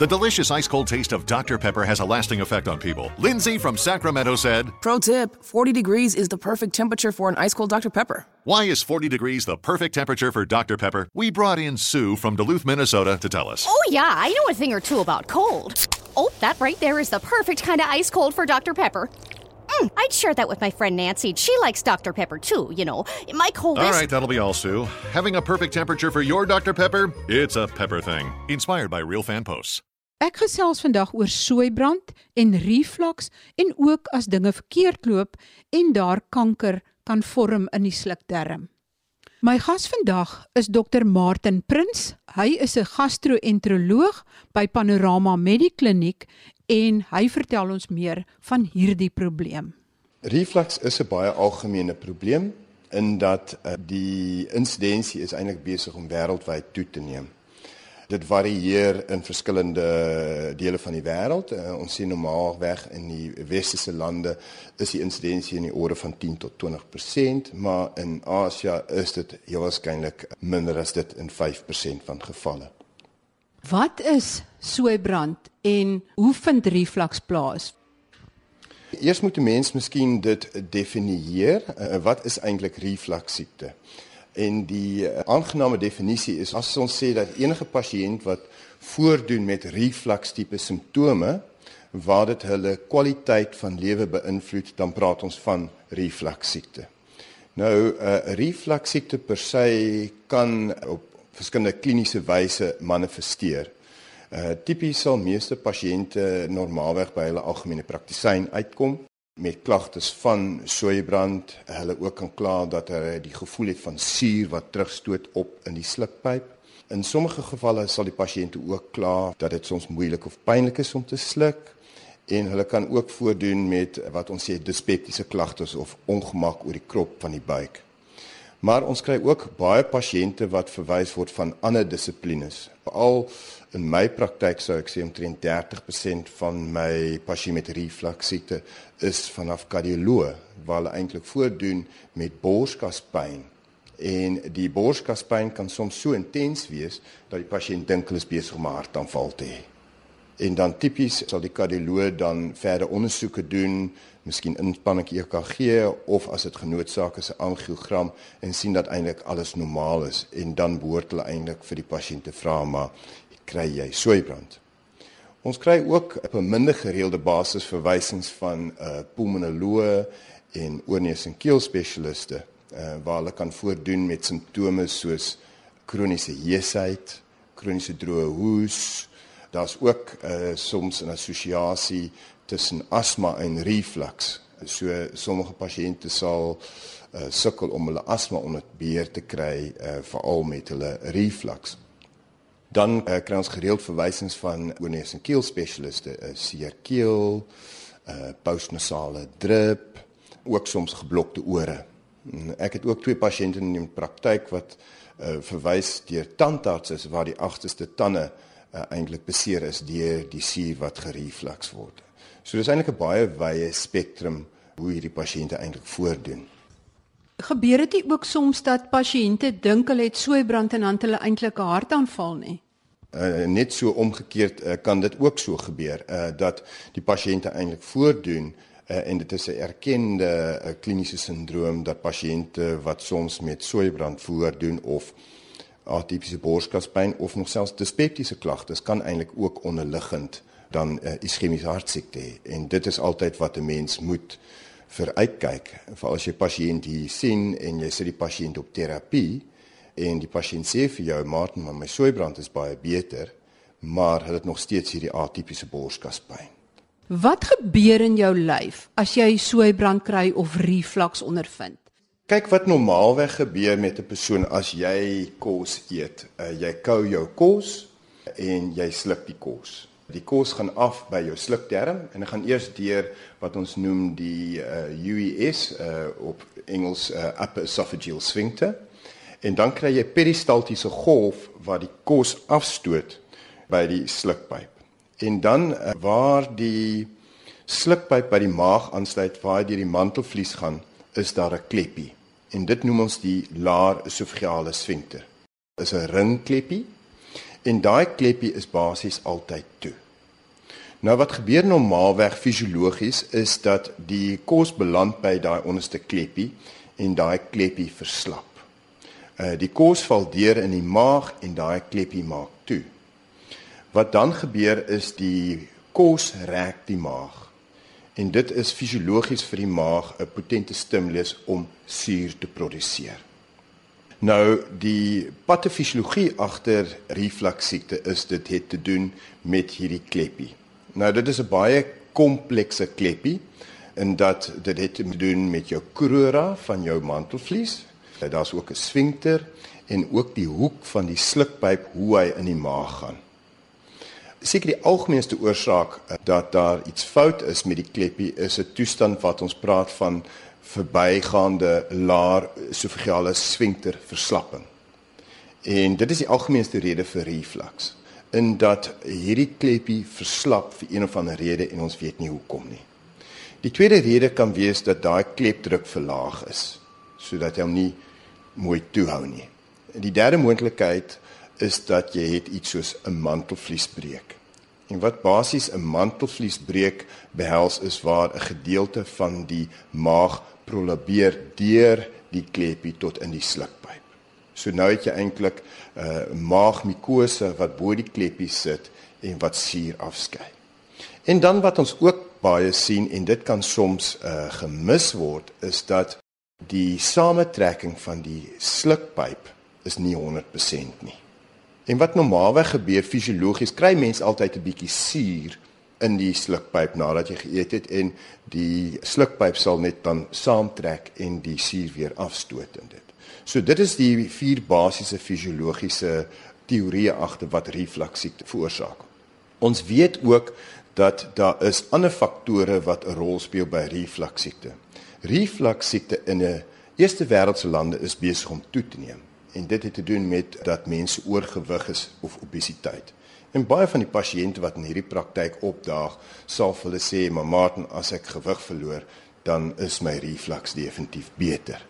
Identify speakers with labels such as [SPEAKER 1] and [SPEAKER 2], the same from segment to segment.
[SPEAKER 1] The delicious ice cold taste of Dr. Pepper has a lasting effect on people. Lindsay from Sacramento said,
[SPEAKER 2] Pro tip 40 degrees is the perfect temperature for an ice cold Dr. Pepper.
[SPEAKER 1] Why is 40 degrees the perfect temperature for Dr. Pepper? We brought in Sue from Duluth, Minnesota to tell us.
[SPEAKER 3] Oh, yeah, I know a thing or two about cold. Oh, that right there is the perfect kind of ice cold for Dr. Pepper. Mm, I'd share that with my friend Nancy. She likes Dr. Pepper too, you know. My cold
[SPEAKER 1] All
[SPEAKER 3] is.
[SPEAKER 1] right, that'll be all, Sue. Having a perfect temperature for your Dr. Pepper? It's a pepper thing. Inspired by real fan posts.
[SPEAKER 4] Ek gesels vandag oor soeibrand en reflux en ook as dinge verkeerd loop en daar kanker kan vorm in die slukdarm. My gas vandag is Dr Martin Prins. Hy is 'n gastro-enteroloog by Panorama Medikliniek en hy vertel ons meer van hierdie probleem.
[SPEAKER 5] Reflux is 'n baie algemene probleem in dat uh, die insidensie is eintlik besig om wêreldwyd toe te neem. Dit varieer in verskillende dele van die wêreld. Uh, ons sien normaalweg in die westerse lande is die insidensie in die orde van 10 tot 20%, maar in Asië is dit heel waarskynlik minder as dit in 5% van gevalle.
[SPEAKER 4] Wat is soeibrand en hoe vind reflux plaas?
[SPEAKER 5] Eers moet 'n mens miskien dit definieer. Uh, wat is eintlik reflux siekte? En die uh, aangename definisie is as ons sê dat enige pasiënt wat voordoen met reflux tipe simptome waar dit hulle kwaliteit van lewe beïnvloed, dan praat ons van reflux siekte. Nou 'n uh, reflux siekte per se kan op verskillende kliniese wyse manifesteer. Uh tipies sal meeste pasiënte normaalweg by hulle algemene praktisyn uitkom met klagtes van soeibrand. Hulle ook kan kla dat hulle die gevoel het van suur wat terugstoot op in die slukpyp. In sommige gevalle sal die pasiënte ook kla dat dit soms moeilik of pynlik is om te sluk en hulle kan ook voordoen met wat ons sê dyspeptiese klagtes of ongemak oor die krop van die buik. Maar ons kry ook baie pasiënte wat verwys word van ander dissiplines. Veral in my praktyk sou ek sê omtrent 30% van my pasiënte met reflux siekte is vanaf kardioloog waar hulle eintlik voordoen met borskaspyn. En die borskaspyn kan soms so intens wees dat die pasiënt dink hulle is besig om 'n hartaanval te hê. En dan tipies sal die kardioloog dan verder ondersoeke doen, miskien inspanning EKG of as dit genoodsaak is 'n angiogram en sien dat eintlik alles normaal is en dan behoort hulle eintlik vir die pasiënt te vra maar kry jy soeibrand. Ons kry ook op 'n minder gereelde basis verwysings van 'n uh, pulmonoloog en oorneus en keel spesialiste uh, waar hulle kan voordoen met simptome soos kroniese heesheid, kroniese droë hoes, Daar's ook uh, soms 'n assosiasie tussen asma en reflux. So sommige pasiënte sal uh, sukkel om hulle asma onder beheer te kry, uh, veral met hulle reflux. Dan uh, kry ons gereeld verwysings van oorneus en keel spesialiste, uh, seer keel, uh, postnasale drip, ook soms geblokte ore. Ek het ook twee pasiënte in die praktyk wat uh, verwys deur tandartse waar die agterste tande uh, eintlik beseer is deur die suur wat gereflux word. So dis eintlik 'n baie wye spektrum hoe hierdie pasiënte eintlik voordoen.
[SPEAKER 4] Gebeur dit ook soms dat pasiënte dink hulle het soeibrand en dan hulle eintlik 'n hartaanval nie?
[SPEAKER 5] Uh, net so omgekeerd uh, kan dit ook so gebeur uh, dat die pasiënte eintlik voordoen uh, en dit is 'n erkende uh, kliniese sindroom dat pasiënte wat soms met soeibrand voordoen of atipiese borskaspyn of nog selfs dyspeptiese klagtes kan eintlik ook onderliggend dan 'n uh, iskemiese hartsiekte hê. En dit is altyd wat 'n mens moet vir uitkyk vir as jy pasiënt hier sien en jy sit die pasiënt op terapie en die pasiënt sê vir jou Martin maar my soeibrand is baie beter maar hulle het nog steeds hierdie atipiese borskaspyn
[SPEAKER 4] Wat gebeur in jou lyf as jy soeibrand kry of reflux ondervind?
[SPEAKER 5] Kyk wat normaalweg gebeur met 'n persoon as jy kos eet. Uh, jy kou jou kos en jy sluk die kos. Die kos gaan af by jou slukdarm en dit gaan eers deur wat ons noem die uh, UES uh, op Engels uh, upper esophageal sphincter. En dan kry jy peristaltiese golf wat die kos afstoot by die slukpyp. En dan uh, waar die slukpyp by die maag aansluit waar dit die mantelvlies gaan, is daar 'n kleppie en dit noem ons die laar esophageale sphincter. Is 'n ringkleppie En daai kleppie is basies altyd toe. Nou wat gebeur normaalweg fisiologies is dat die kos beland by daai onderste kleppie en daai kleppie verslap. Uh die kos val deur in die maag en daai kleppie maak toe. Wat dan gebeur is die kos rek die maag. En dit is fisiologies vir die maag 'n potente stimulus om suur te produseer. Nou die patofisiologie agter refluksiekte is dit het te doen met hierdie kleppie. Nou dit is 'n baie komplekse kleppie in dat dit het te doen met jou crura van jou mantelvlies. Daar's ook 'n sfinkter en ook die hoek van die slukpyp hoe hy in die maag gaan seker die algemeenste oorsaak eh, dat daar iets fout is met die kleppie is 'n toestand wat ons praat van verbygaande laar esofagale sfinkter verslapping. En dit is die algemeenste rede vir reflux in dat hierdie kleppie verslap vir een of ander rede en ons weet nie hoekom nie. Die tweede rede kan wees dat daai klepdruk verlaag is sodat hy hom nie mooi toehou nie. Die derde moontlikheid is dat jy het iets soos 'n mantelvliesbreek. En wat basies 'n mantelvliesbreek behels is waar 'n gedeelte van die maag prolabeer deur die kleppie tot in die slukpyp. So nou het jy eintlik 'n uh, maagmikose wat bo die kleppie sit en wat suur afskei. En dan wat ons ook baie sien en dit kan soms uh, gemis word is dat die samentrekking van die slukpyp is nie 100% nie. En wat normaalweg gebeur fisiologies, kry mens altyd 'n bietjie suur in die slukpyp nadat jy geëet het en die slukpyp sal net dan saamtrek en die suur weer afstoot in dit. So dit is die vier basiese fisiologiese teorieë agter wat refluksiekte veroorsaak. Ons weet ook dat daar is ander faktore wat 'n rol speel by refluksiekte. Refluksiekte in 'n eerste wêreldse lande is besig om toe te neem en dit het te doen met dat mense oorgewig is of obesiteit. En baie van die pasiënte wat in hierdie praktyk opdaag, sal vir hulle sê, "Maar Martin, as ek gewig verloor, dan is my reflux definitief beter."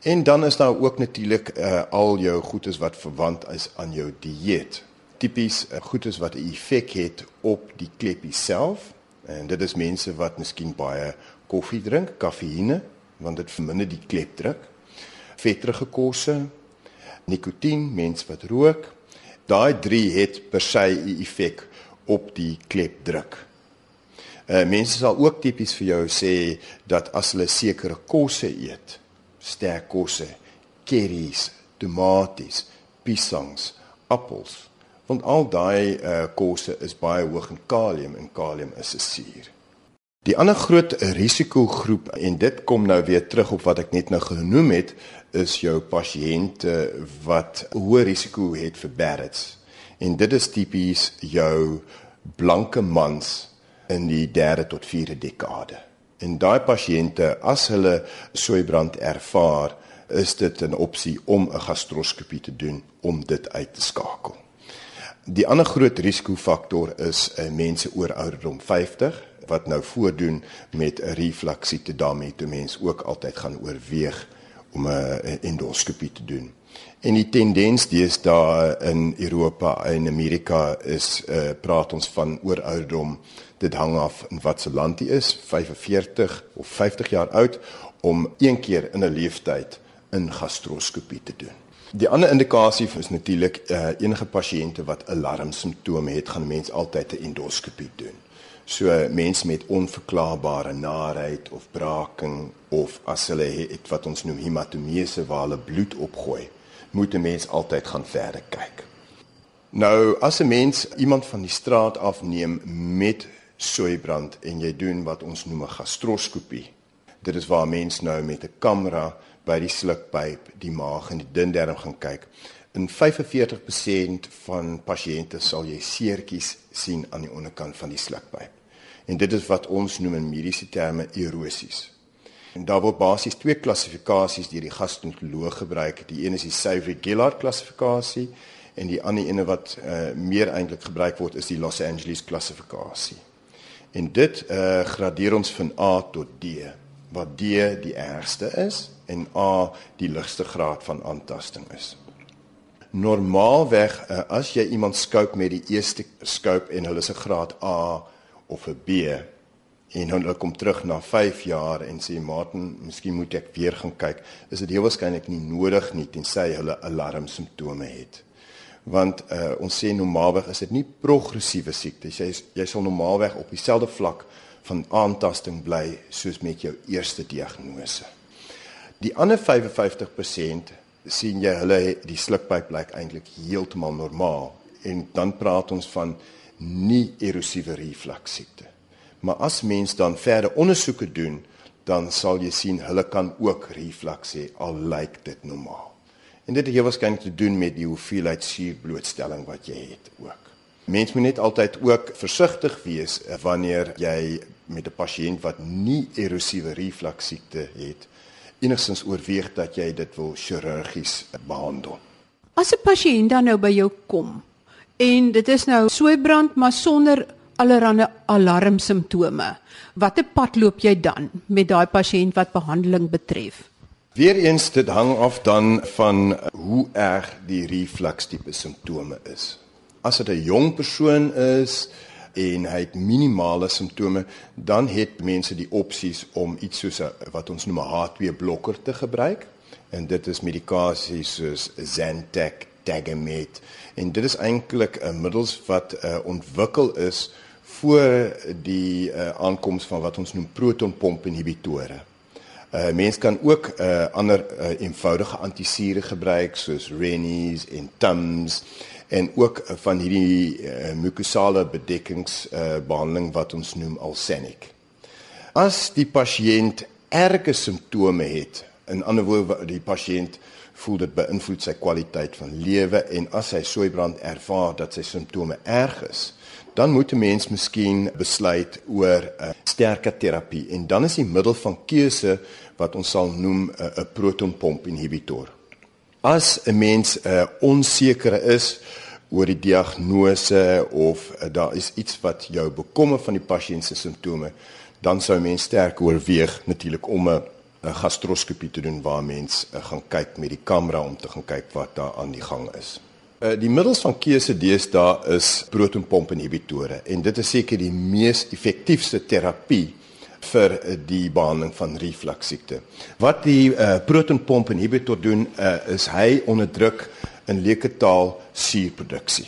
[SPEAKER 5] En dan is daar ook natuurlik uh, al jou goedes wat verwant is aan jou dieet. Tipies uh, goedes wat 'n effek het op die kleppie self. En dit is mense wat miskien baie koffie drink, kafeïne, want dit verminder die klepdruk vetterige kosse, nikotien, mens wat rook. Daai 3 het per se 'n effek op die klepdruk. Uh mense sal ook tipies vir jou sê dat as hulle sekere kosse eet, sterk kosse, curries, tomaties, piesangs, appels, want al daai uh kosse is baie hoog in kalium en kalium is 'n suur. Die ander groot risikogroep en dit kom nou weer terug op wat ek net nou genoem het, is jou pasiënte wat hoë risiko het vir Barrett's. En dit is tipies jou blanke mans in die 3de tot 4de dekade. En daai pasiënte as hulle soeibrand ervaar, is dit 'n opsie om 'n gastroskopie te doen om dit uit te skakel. Die ander groot risikofaktor is uh, mense oor ouderdom 50 wat nou voordoen met 'n refluksiete daarmee toe mens ook altyd gaan oorweeg om 'n endoskopie te doen. En die tendens deesdae in Europa en Amerika is uh, praat ons van oor ouderdom dit hang af in watter land jy is 45 of 50 jaar oud om een keer in 'n lewenstyd 'n gastroskopie te doen. Die ander indikasie is natuurlik uh, enige pasiënte wat alarmsimptome het, gaan mense altyd 'n endoskopie doen. So mense met onverklaarbare naarheid of braaking of as hulle het wat ons noem hematomese waar hulle bloed opgooi, moet 'n mens altyd gaan verder kyk. Nou as 'n mens iemand van die straat afneem met soeibrand en jy doen wat ons noem 'n gastroskopie. Dit is waar mens nou met 'n kamera by die slukpyp, die maag en die dun darm gaan kyk. In 45% van pasiënte sal jy seertjies sien aan die onderkant van die slukpyp. En dit is wat ons noem in mediese terme erosies. En daar word basies twee klassifikasies deur die gastroenteroloog gebruik. Die een is die Savary-Gillard klassifikasie en die ander ene wat uh, meer eintlik gebruik word is die Los Angeles klassifikasie. En dit uh, gradeer ons van A tot D, waar D die ergste is en A die ligste graad van aantasting is. Normaalweg uh, as jy iemand skoop met die eerste skoop en hulle is 'n graad A of 'n B en hulle kom terug na 5 jaar en sê Martin, miskien moet ek weer gaan kyk, is dit heel waarskynlik nie nodig nie tensy hulle alarmsimptome het. Want uh, ons sê normaalweg is dit nie progressiewe siekte. Jy jy sal normaalweg op dieselfde vlak van aantasting bly soos met jou eerste diagnose. Die ander 55% sien jy hulle die slukpyp blyk eintlik heeltemal normaal en dan praat ons van nie erosiewe reflux siekte. Maar as mens dan verder ondersoeke doen, dan sal jy sien hulle kan ook reflux hê al lyk dit normaal. En dit het heel waarskynlik te doen met die hoeveelheid suurblootstelling wat jy het ook. Mens moet net altyd ook versigtig wees wanneer jy met 'n pasiënt wat nie erosiewe reflux siekte het, enigstens oorweeg dat jy dit wil chirurgies behandel.
[SPEAKER 4] As 'n pasiënt dan nou by jou kom en dit is nou soeibrand maar sonder allerlei alarmsimptome, watter pad loop jy dan met daai pasiënt wat behandeling betref?
[SPEAKER 5] Weereens dit hang af dan van hoe erg die reflux tipe simptome is. As dit 'n jong persoon is, en hy het minimale simptome, dan het mense die opsies om iets soos 'n wat ons noem 'n H2 blokker te gebruik. En dit is medikasie soos Zantac, Tagamet. En dit is eintlik 'n middels wat uh, ontwikkel is voor die uh, aankoms van wat ons noem protonpomp inhibitore. Uh mense kan ook uh ander uh, eenvoudige antisure gebruik soos Rennies en Tums en ook van hierdie uh, mukosale bedekkings uh, wat ons noem Alsenic. As die pasiënt erge simptome het, in ander woorde die pasiënt voel dit beïnvloed sy kwaliteit van lewe en as hy soeibrand ervaar dat sy simptome erg is, dan moet 'n mens miskien besluit oor 'n uh, sterker terapie en dan is die middel van keuse wat ons sal noem 'n uh, protonpomp inhibitor. As 'n mens uh, onseker is oor die diagnose of uh, daar is iets wat jou bekommer van die pasiënt se simptome, dan sou mens sterk oorweeg natuurlik om 'n gastroskopie te doen waar mens uh, gaan kyk met die kamera om te gaan kyk wat daar aan die gang is. Uh, die middels van keuse deesdae is protonpomp inhibitore en dit is seker die mees effektiewe terapie vir die behandeling van reflux siekte. Wat die uh, protonpomp inhibitor doen uh, is hy onderdruk in leuke taal suurproduksie.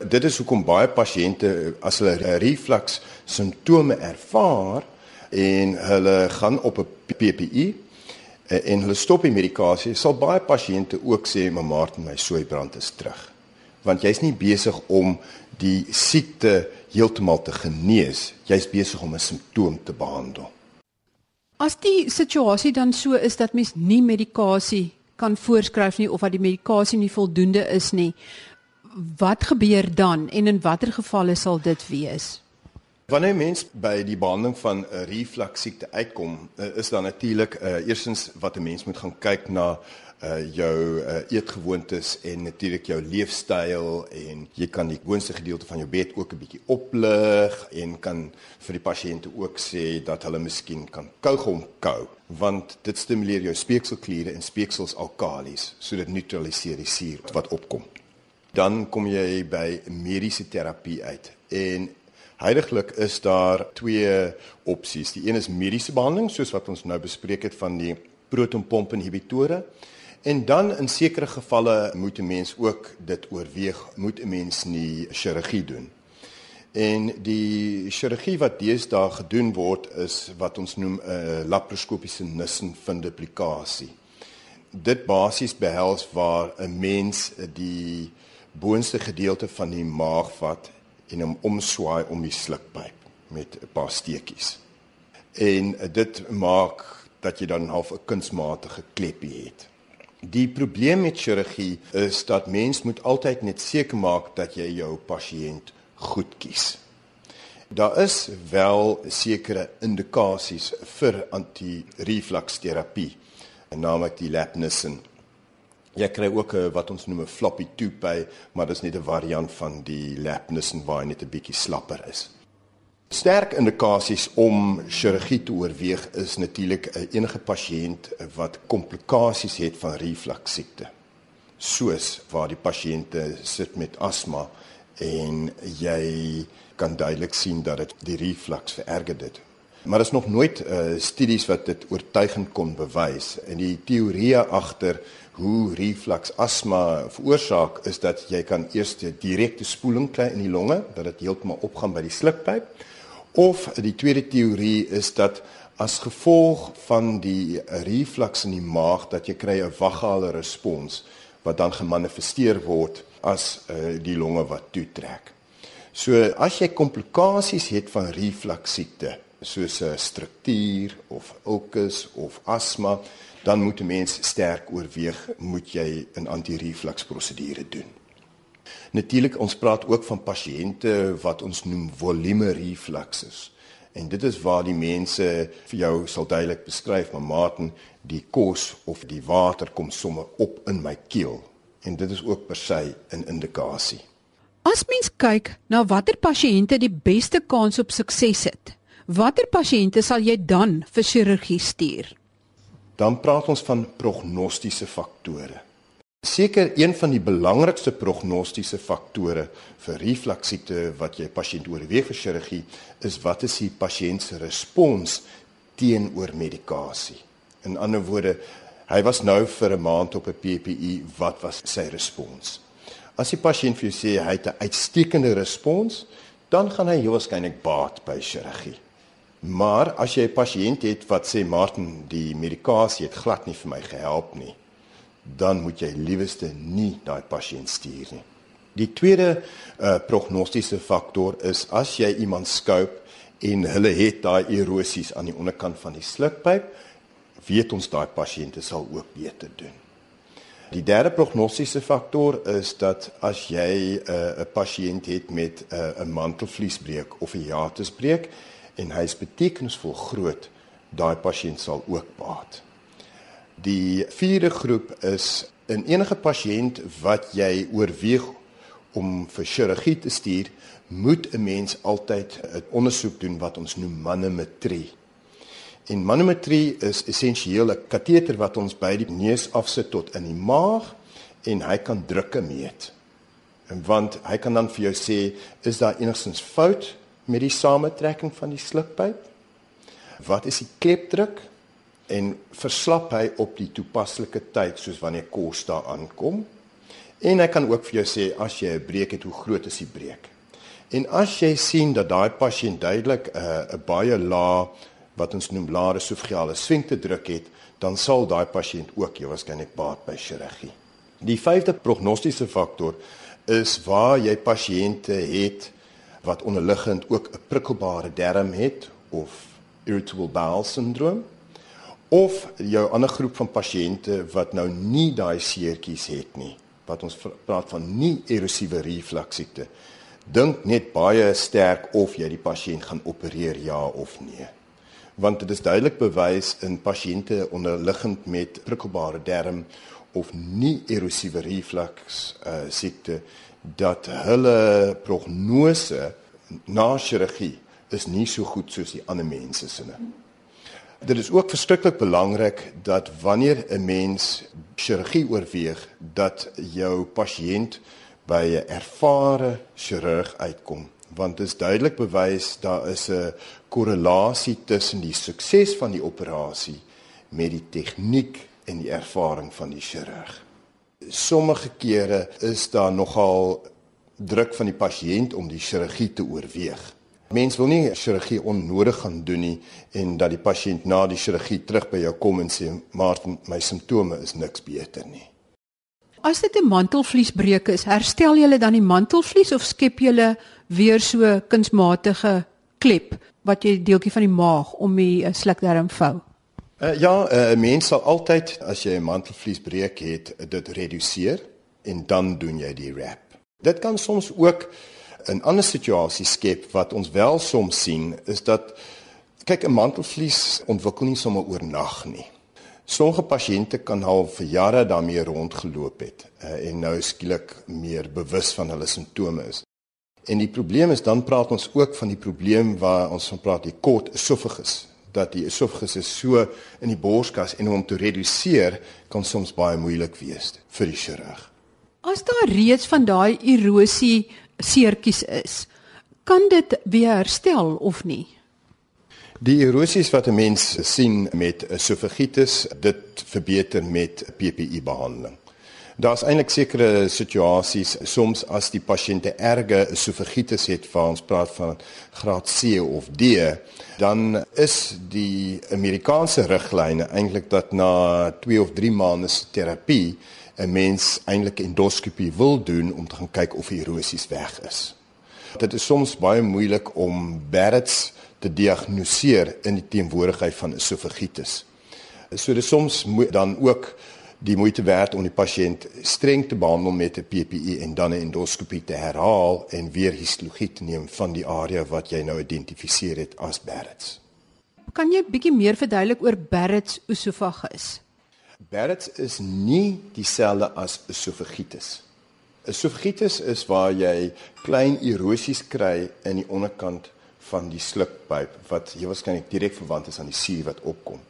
[SPEAKER 5] Dit is hoekom baie pasiënte as hulle reflux simptome ervaar en hulle gaan op 'n PPI eh, en hulle stop die medikasie, sal baie pasiënte ook sê, "Maar Martin, my soeibrand is terug." Want jy's nie besig om die siekte heeltemal te genees, jy's besig om 'n simptoom te behandel.
[SPEAKER 4] As die situasie dan so is dat mens nie medikasie kan voorskryf nie of dat die medikasie nie voldoende is nie. Wat gebeur dan en in watter gevalle sal dit wees?
[SPEAKER 5] Wanneer mens by die behandeling van 'n reflux siekte uitkom, eh, is daar natuurlik uh, eerstens wat 'n mens moet gaan kyk na uh jou uh, eetgewoontes en natuurlik jou leefstyl en jy kan die gewoonste gedeelte van jou bed ook 'n bietjie oplig en kan vir die pasiënte ook sê dat hulle miskien kan kougom kou want dit stimuleer jou speekselkliere en speeksels alkalis so dit neutraliseer die suur wat opkom. Dan kom jy by mediese terapie uit en Heidiglik is daar twee opsies. Die een is mediese behandeling soos wat ons nou bespreek het van die protonpomp inhibitore En dan in sekere gevalle moet 'n mens ook dit oorweeg, moet 'n mens nie chirurgie doen. En die chirurgie wat deesdae gedoen word is wat ons noem 'n uh, laparoskopiese nissenfunduplikasie. Dit basies behels waar 'n mens die boonste gedeelte van die maag vat en hom omswaai om die slukpyp met 'n paar steekies. En dit maak dat jy dan half 'n kunsmatige klepie het. Die probleem met chirurgie is dat mens moet altyd net seker maak dat jy jou pasiënt goed kies. Daar is wel sekere indikasies vir anti-reflux terapie, naamlik die Lapnissen. Jy kry ook 'n wat ons noem 'n floppy by, maar dit is net 'n variant van die Lapnissen waar hy net 'n bietjie slapper is. Sterk indikasies om chirurgie te oorweeg is natuurlik enige pasiënt wat komplikasies het van reflux siekte. soos waar die pasiënte sit met asma en jy kan duidelik sien dat dit die reflux vererger dit. Maar daar is nog nooit uh, studies wat dit oortuigend kon bewys en die teorie agter hoe reflux asma veroorsaak is dat jy kan eers 'n direkte spoeling kry in die longe dat dit heeltemal opgaan by die slukpyp of die tweede teorie is dat as gevolg van die reflux in die maag dat jy kry 'n vagale respons wat dan gemanifesteer word as uh, die longe wat toetrek. So as jy komplikasies het van reflux siekte soos 'n struktuur of ulcus of asma dan moet 'n mens sterk oorweeg moet jy 'n anti-reflux prosedure doen. Natuurlik ons praat ook van pasiënte wat ons noem volume refluxes. En dit is waar die mense vir jou sal duidelik beskryf, maar Martin, die kos of die water kom sommer op in my keel. En dit is ook per se 'n indikasie.
[SPEAKER 4] As mens kyk na watter pasiënte die beste kans op sukses het, watter pasiënte sal jy dan vir chirurgie stuur?
[SPEAKER 5] dan praat ons van prognostiese faktore. Seker een van die belangrikste prognostiese faktore vir reflux siekte wat jy pasiënt oorweeg vir chirurgie is wat is die pasiënt se respons teenoor medikasie. In ander woorde, hy was nou vir 'n maand op 'n PPE, wat was sy respons? As die pasiënt vir jou sê hy het 'n uitstekende respons, dan gaan hy waarskynlik baat by chirurgie. Maar as jy 'n pasiënt het wat sê Martin, die medikasie het glad nie vir my gehelp nie, dan moet jy liewerste nie daai pasiënt stuur nie. Die tweede uh, prognostiese faktor is as jy iemand skoop en hulle het daai erosies aan die onderkant van die slukpyp, weet ons daai pasiënte sal ook beter doen. Die derde prognostiese faktor is dat as jy uh, 'n uh, pasiënt het met 'n uh, mantelvliesbreek of 'n hiatusbreek, en hy is betekenisvol groot, daai pasiënt sal ook baat. Die vierde groep is in enige pasiënt wat jy oorweeg om vir chirurgie te stuur, moet 'n mens altyd 'n ondersoek doen wat ons noem manometrie. En manometrie is essensieel 'n kateter wat ons by die neus afsit tot in die maag en hy kan drukke meet. En want hy kan dan vir jou sê is daar enigstens fout met die samentrekking van die slukpyp? Wat is die klepdruk? En verslap hy op die toepaslike tyd soos wanneer kos daar aankom? En hy kan ook vir jou sê as jy 'n breek het, hoe groot is die breek? En as jy sien dat daai pasiënt duidelik 'n uh, 'n baie lae wat ons noem lae esofagale sfinkte druk het, dan sal daai pasiënt ook jy waarskynlik baat by chirurgie. Die vyfde prognostiese faktor is waar jy pasiënte het wat onderliggend ook 'n prikkelbare darm het of irritable bowel syndroom of jou ander groep van pasiënte wat nou nie daai seertjies het nie wat ons praat van nie erosiewe reflux siekte dink net baie sterk of jy die pasiënt gaan opereer ja of nee. Want dit is duidelik bewys in pasiënte onderliggend met prikkelbare darm of nie erosiewe reflux uh, siekte dat hulle prognose na chirurgie is nie so goed soos die ander mense se nie. Dit is ook verskriklik belangrik dat wanneer 'n mens chirurgie oorweeg dat jou pasiënt by 'n ervare chirurg uitkom want dit is duidelik bewys daar is 'n korrelasie tussen die sukses van die operasie met die tegniek en die ervaring van die chirurg sommige kere is daar nogal druk van die pasiënt om die chirurgie te oorweeg. Mens wil nie chirurgie onnodig gaan doen nie en dat die pasiënt na die chirurgie terug by jou kom en sê maar my simptome is niks beter nie.
[SPEAKER 4] As dit 'n mantelvliesbreuk is, herstel jy dan die mantelvlies of skep jy weer so kunsmatige klep wat jy deeltjie van die maag om die eh, slukdarm vou?
[SPEAKER 5] Uh, ja, eh, 'n uh, mens sal altyd as jy 'n mantelvliesbreuk het, dit reduseer en dan doen jy die wrap. Dit kan soms ook 'n ander situasie skep wat ons wel soms sien is dat kyk 'n mantelvlies ontwikkel nie sommer oornag nie. Sommige pasiënte kan al vir jare daarmee rondgeloop het uh, en nou skielik meer bewus van hulle simptome is. En die probleem is dan praat ons ook van die probleem waar ons van praat die kort esophagus dat die esophagus is so in die borskas en om hom te reduseer kan soms baie moeilik wees vir die chirurg.
[SPEAKER 4] As daar reeds van daai erosie seertjies is, kan dit weer herstel of nie?
[SPEAKER 5] Die erosies wat 'n mens sien met esophagitis, dit verbeter met PPI behandeling. Daar's eintlik sekere situasies soms as die pasiënte erge esophagitis het, waar ons praat van graad C of D, dan is die Amerikaanse riglyne eintlik dat na 2 of 3 maande se terapie 'n mens eintlik endoskopie wil doen om te gaan kyk of erosies weg is. Dit is soms baie moeilik om Barrett's te diagnoseer in die teenwoordigheid van esophagitis. So dis soms dan ook die moeite werd om die pasiënt streng te behandel met 'n PPI en dan 'n endoskopie te herhaal en weer histologie te neem van die area wat jy nou identifiseer het as Barrett's.
[SPEAKER 4] Kan jy bietjie meer verduidelik oor Barrett's esophagus?
[SPEAKER 5] Barrett's is nie dieselfde as esophagitis. Esophagitis is waar jy klein erosies kry in die onderkant van die slukpyp wat jy waarskynlik direk verwant is aan die suur wat opkom.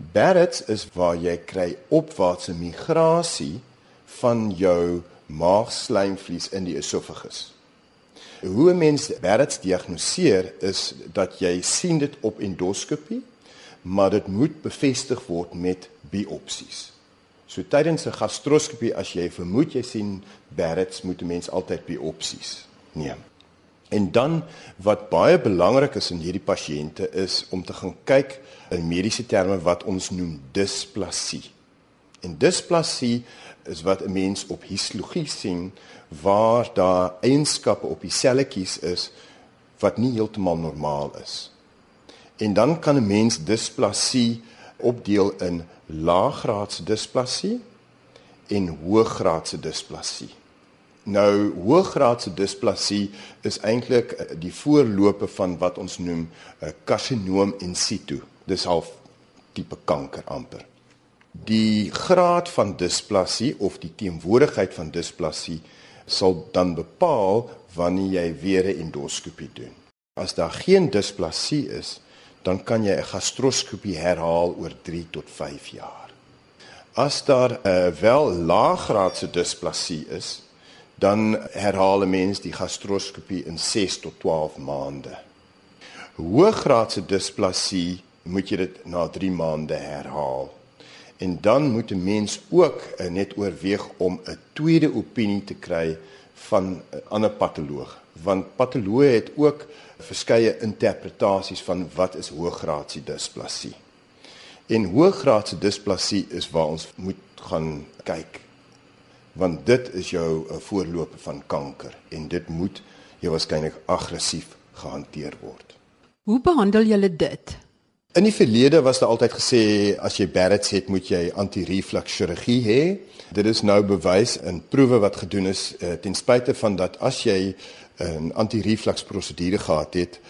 [SPEAKER 5] Barrett's is waar jy kry opwaartse migrasie van jou maagslijmvlies in die esophagus. Hoe 'n mens Barrett's diagnoseer is dat jy sien dit op endoskopie, maar dit moet bevestig word met biopsies. So tydens 'n gastroskopie as jy vermoed jy sien Barrett's, moet 'n mens altyd biopsies neem. En dan wat baie belangrik is in hierdie pasiënte is om te gaan kyk in mediese terme wat ons noem displasie. En displasie is wat 'n mens op histologie sien waar daar eienskappe op die selletjies is wat nie heeltemal normaal is. En dan kan 'n mens displasie opdeel in laaggraadse displasie en hoëgraadse displasie. Nou hoëgraadse displasie is eintlik eh, die voorlope van wat ons noem 'n eh, karsinoom in situ. Dis half tipe kanker amper. Die graad van displasie of die teenwoordigheid van displasie sal dan bepaal wanneer jy weer 'n endoskopie doen. As daar geen displasie is, dan kan jy 'n gastroskopie herhaal oor 3 tot 5 jaar. As daar 'n eh, wel laaggraadse displasie is, dan herhaal 'n mens die gastroskopie in 6 tot 12 maande. Hoëgraadse displasie moet jy dit na 3 maande herhaal. En dan moet 'n mens ook uh, net oorweeg om 'n tweede opinie te kry van 'n ander patoloog, want patoloë het ook verskeie interpretasies van wat is hoëgraadse displasie. En hoëgraadse displasie is waar ons moet gaan kyk want dit is jou 'n voorloper van kanker en dit moet jy waarskynlik aggressief gehanteer word.
[SPEAKER 4] Hoe behandel julle dit?
[SPEAKER 5] In die verlede was daar altyd gesê as jy Barrett's het, moet jy anti-reflux chirurgie hê. Dit is nou bewys in proewe wat gedoen is uh, ten spyte van dat as jy 'n anti-reflux prosedure gehad het,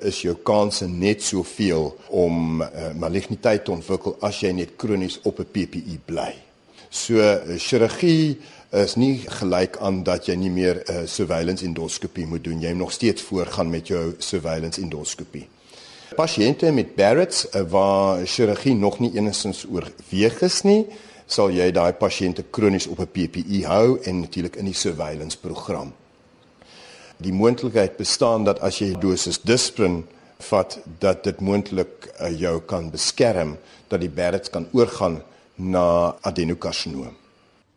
[SPEAKER 5] is jou kanse net soveel om maligniteit te ontwikkel as jy net kronies op 'n PPI bly. So eh, chirurgie is nie gelyk aan dat jy nie meer 'n uh, surveillance endoskopie moet doen. Jy moet nog steeds voortgaan met jou surveillance endoskopie. Pasiënte met Barrett's uh, waar chirurgie nog nie enigstens oorweeg is nie, sal jy daai pasiënte kronies op 'n PPE hou en natuurlik in die surveillance program. Die moontlikheid bestaan dat as jy dosis Disprin vat dat dit moontlik uh, jou kan beskerm dat die Barrett's kan oorgaan na adenokarsinoom.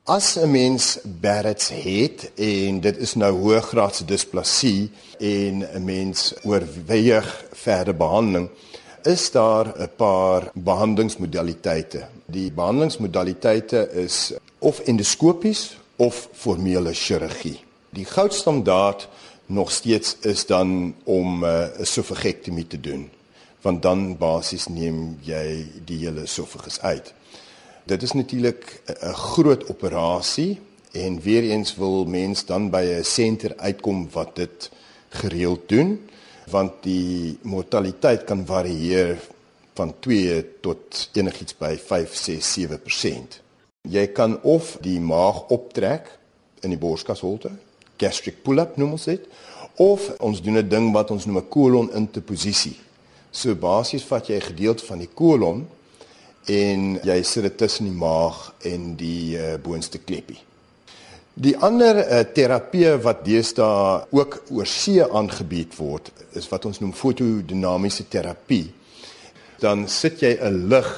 [SPEAKER 5] As 'n mens Barrett's het en dit is nou hoëgraadse displasie en 'n mens oorweeg verder behandeling, is daar 'n paar behandelingsmodaliteite. Die behandelingsmodaliteite is of endoskopies of formele chirurgie. Die goudstandaard nog steeds is dan om eh, 'n uh, esofagektomie te doen, want dan basies neem jy die hele esofagus uit. Dit is natuurlik 'n groot operasie en weer eens wil mens dan by 'n senter uitkom wat dit gereeld doen want die mortaliteit kan varieer van 2 tot enigiets by 5, 6, 7%. Jy kan of die maag optrek in die borskasholte, gastric pull-up noem ons dit, of ons doen 'n ding wat ons noem 'n kolon interposisie So basies vat jy 'n gedeelte van die kolon en jy sit dit tussen die maag en die uh, boonste kleppie. Die ander uh, terapie wat deesdae ook oor see aangebied word, is wat ons noem fotodinamiese terapie. Dan sit jy 'n lig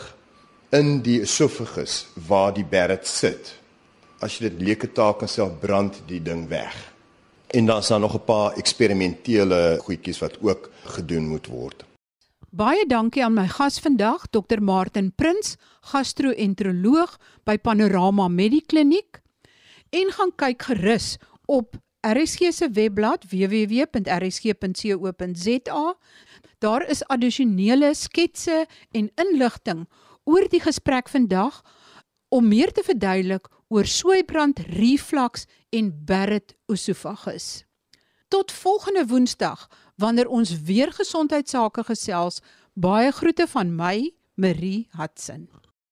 [SPEAKER 5] in die esophagus waar die beret sit. As jy dit leuke taak kan self brand die ding weg. En dan is daar nog 'n paar eksperimentele goedjies wat ook gedoen moet word.
[SPEAKER 4] Baie dankie aan my gas vandag, Dr. Martin Prins, gastro-enteroloog by Panorama Medikliniek. En gaan kyk gerus op RSG se webblad www.rsg.co.za. Daar is addisionele sketse en inligting oor die gesprek vandag om meer te verduidelik oor soeibrand, reflux en Barrett esophagus. Tot volgende Woensdag wanneer ons weer gesondheidsake gesels. Baie groete van my, Marie Hudson.